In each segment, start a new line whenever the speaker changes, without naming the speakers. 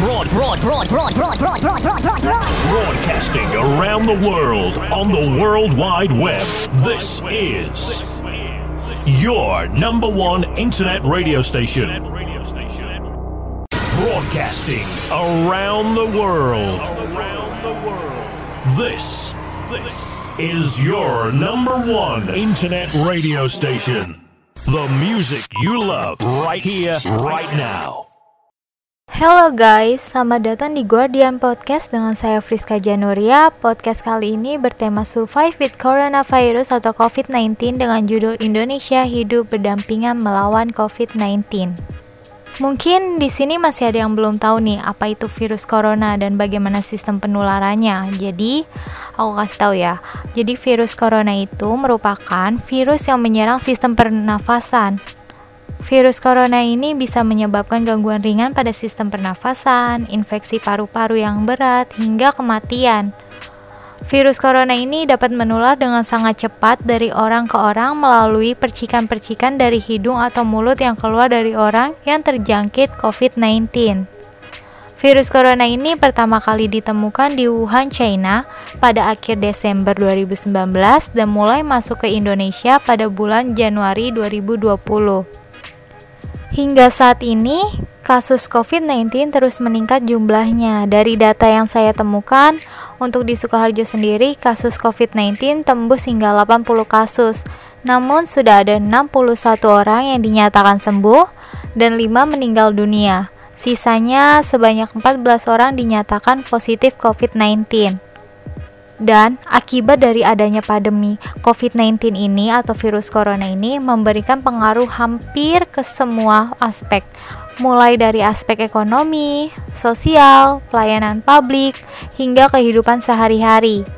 Broad, broad, broad, broad, broad, broad, broad, broad, broad, broad.
Broadcasting around the world on the World Wide Web. This is your number one internet radio station. Broadcasting around the world. This is your number one internet radio station. The music you love right here, right now.
Hello guys, selamat datang di Guardian Podcast dengan saya Friska Januria. Podcast kali ini bertema Survive with Coronavirus atau COVID-19 dengan judul Indonesia Hidup Berdampingan Melawan COVID-19. Mungkin di sini masih ada yang belum tahu nih apa itu virus corona dan bagaimana sistem penularannya. Jadi, aku kasih tahu ya. Jadi virus corona itu merupakan virus yang menyerang sistem pernafasan. Virus corona ini bisa menyebabkan gangguan ringan pada sistem pernafasan, infeksi paru-paru yang berat, hingga kematian. Virus corona ini dapat menular dengan sangat cepat dari orang ke orang melalui percikan-percikan dari hidung atau mulut yang keluar dari orang yang terjangkit COVID-19. Virus corona ini pertama kali ditemukan di Wuhan, China pada akhir Desember 2019 dan mulai masuk ke Indonesia pada bulan Januari 2020. Hingga saat ini, kasus COVID-19 terus meningkat jumlahnya. Dari data yang saya temukan, untuk di Sukoharjo sendiri, kasus COVID-19 tembus hingga 80 kasus. Namun sudah ada 61 orang yang dinyatakan sembuh dan 5 meninggal dunia. Sisanya sebanyak 14 orang dinyatakan positif COVID-19. Dan akibat dari adanya pandemi COVID-19 ini atau virus corona ini memberikan pengaruh hampir ke semua aspek, mulai dari aspek ekonomi, sosial, pelayanan publik, hingga kehidupan sehari-hari.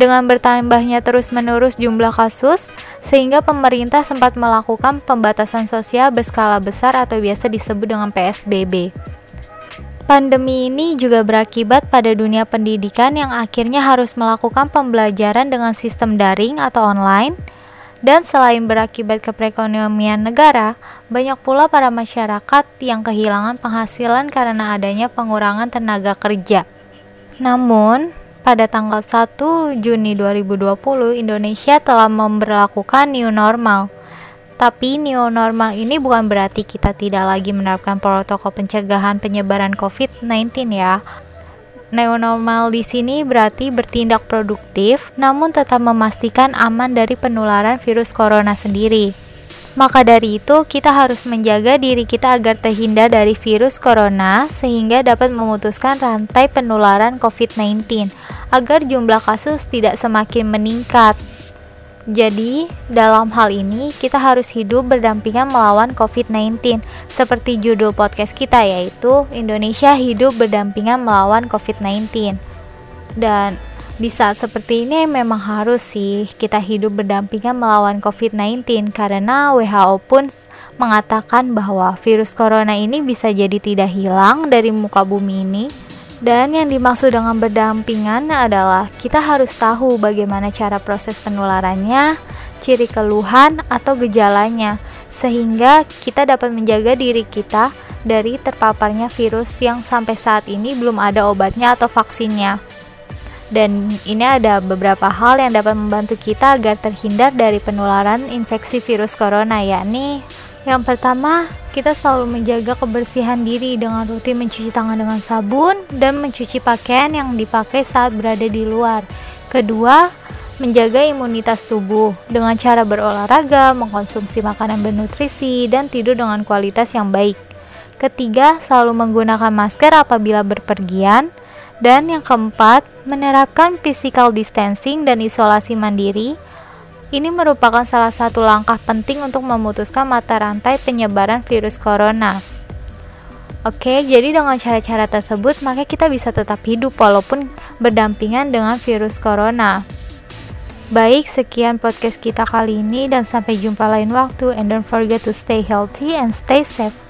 Dengan bertambahnya terus-menerus jumlah kasus, sehingga pemerintah sempat melakukan pembatasan sosial berskala besar atau biasa disebut dengan PSBB. Pandemi ini juga berakibat pada dunia pendidikan yang akhirnya harus melakukan pembelajaran dengan sistem daring atau online. Dan selain berakibat ke perekonomian negara, banyak pula para masyarakat yang kehilangan penghasilan karena adanya pengurangan tenaga kerja. Namun, pada tanggal 1 Juni 2020, Indonesia telah memperlakukan new normal tapi new normal ini bukan berarti kita tidak lagi menerapkan protokol pencegahan penyebaran COVID-19 ya. New normal di sini berarti bertindak produktif namun tetap memastikan aman dari penularan virus corona sendiri. Maka dari itu, kita harus menjaga diri kita agar terhindar dari virus corona sehingga dapat memutuskan rantai penularan COVID-19 agar jumlah kasus tidak semakin meningkat. Jadi, dalam hal ini kita harus hidup berdampingan melawan COVID-19 seperti judul podcast kita yaitu Indonesia hidup berdampingan melawan COVID-19. Dan di saat seperti ini memang harus sih kita hidup berdampingan melawan COVID-19 karena WHO pun mengatakan bahwa virus corona ini bisa jadi tidak hilang dari muka bumi ini dan yang dimaksud dengan berdampingan adalah kita harus tahu bagaimana cara proses penularannya, ciri keluhan atau gejalanya, sehingga kita dapat menjaga diri kita dari terpaparnya virus yang sampai saat ini belum ada obatnya atau vaksinnya. Dan ini ada beberapa hal yang dapat membantu kita agar terhindar dari penularan infeksi virus corona, yakni yang pertama, kita selalu menjaga kebersihan diri dengan rutin mencuci tangan dengan sabun dan mencuci pakaian yang dipakai saat berada di luar. Kedua, menjaga imunitas tubuh dengan cara berolahraga, mengkonsumsi makanan bernutrisi, dan tidur dengan kualitas yang baik. Ketiga, selalu menggunakan masker apabila berpergian. Dan yang keempat, menerapkan physical distancing dan isolasi mandiri ini merupakan salah satu langkah penting untuk memutuskan mata rantai penyebaran virus corona. Oke, jadi dengan cara-cara tersebut, maka kita bisa tetap hidup walaupun berdampingan dengan virus corona. Baik, sekian podcast kita kali ini dan sampai jumpa lain waktu and don't forget to stay healthy and stay safe.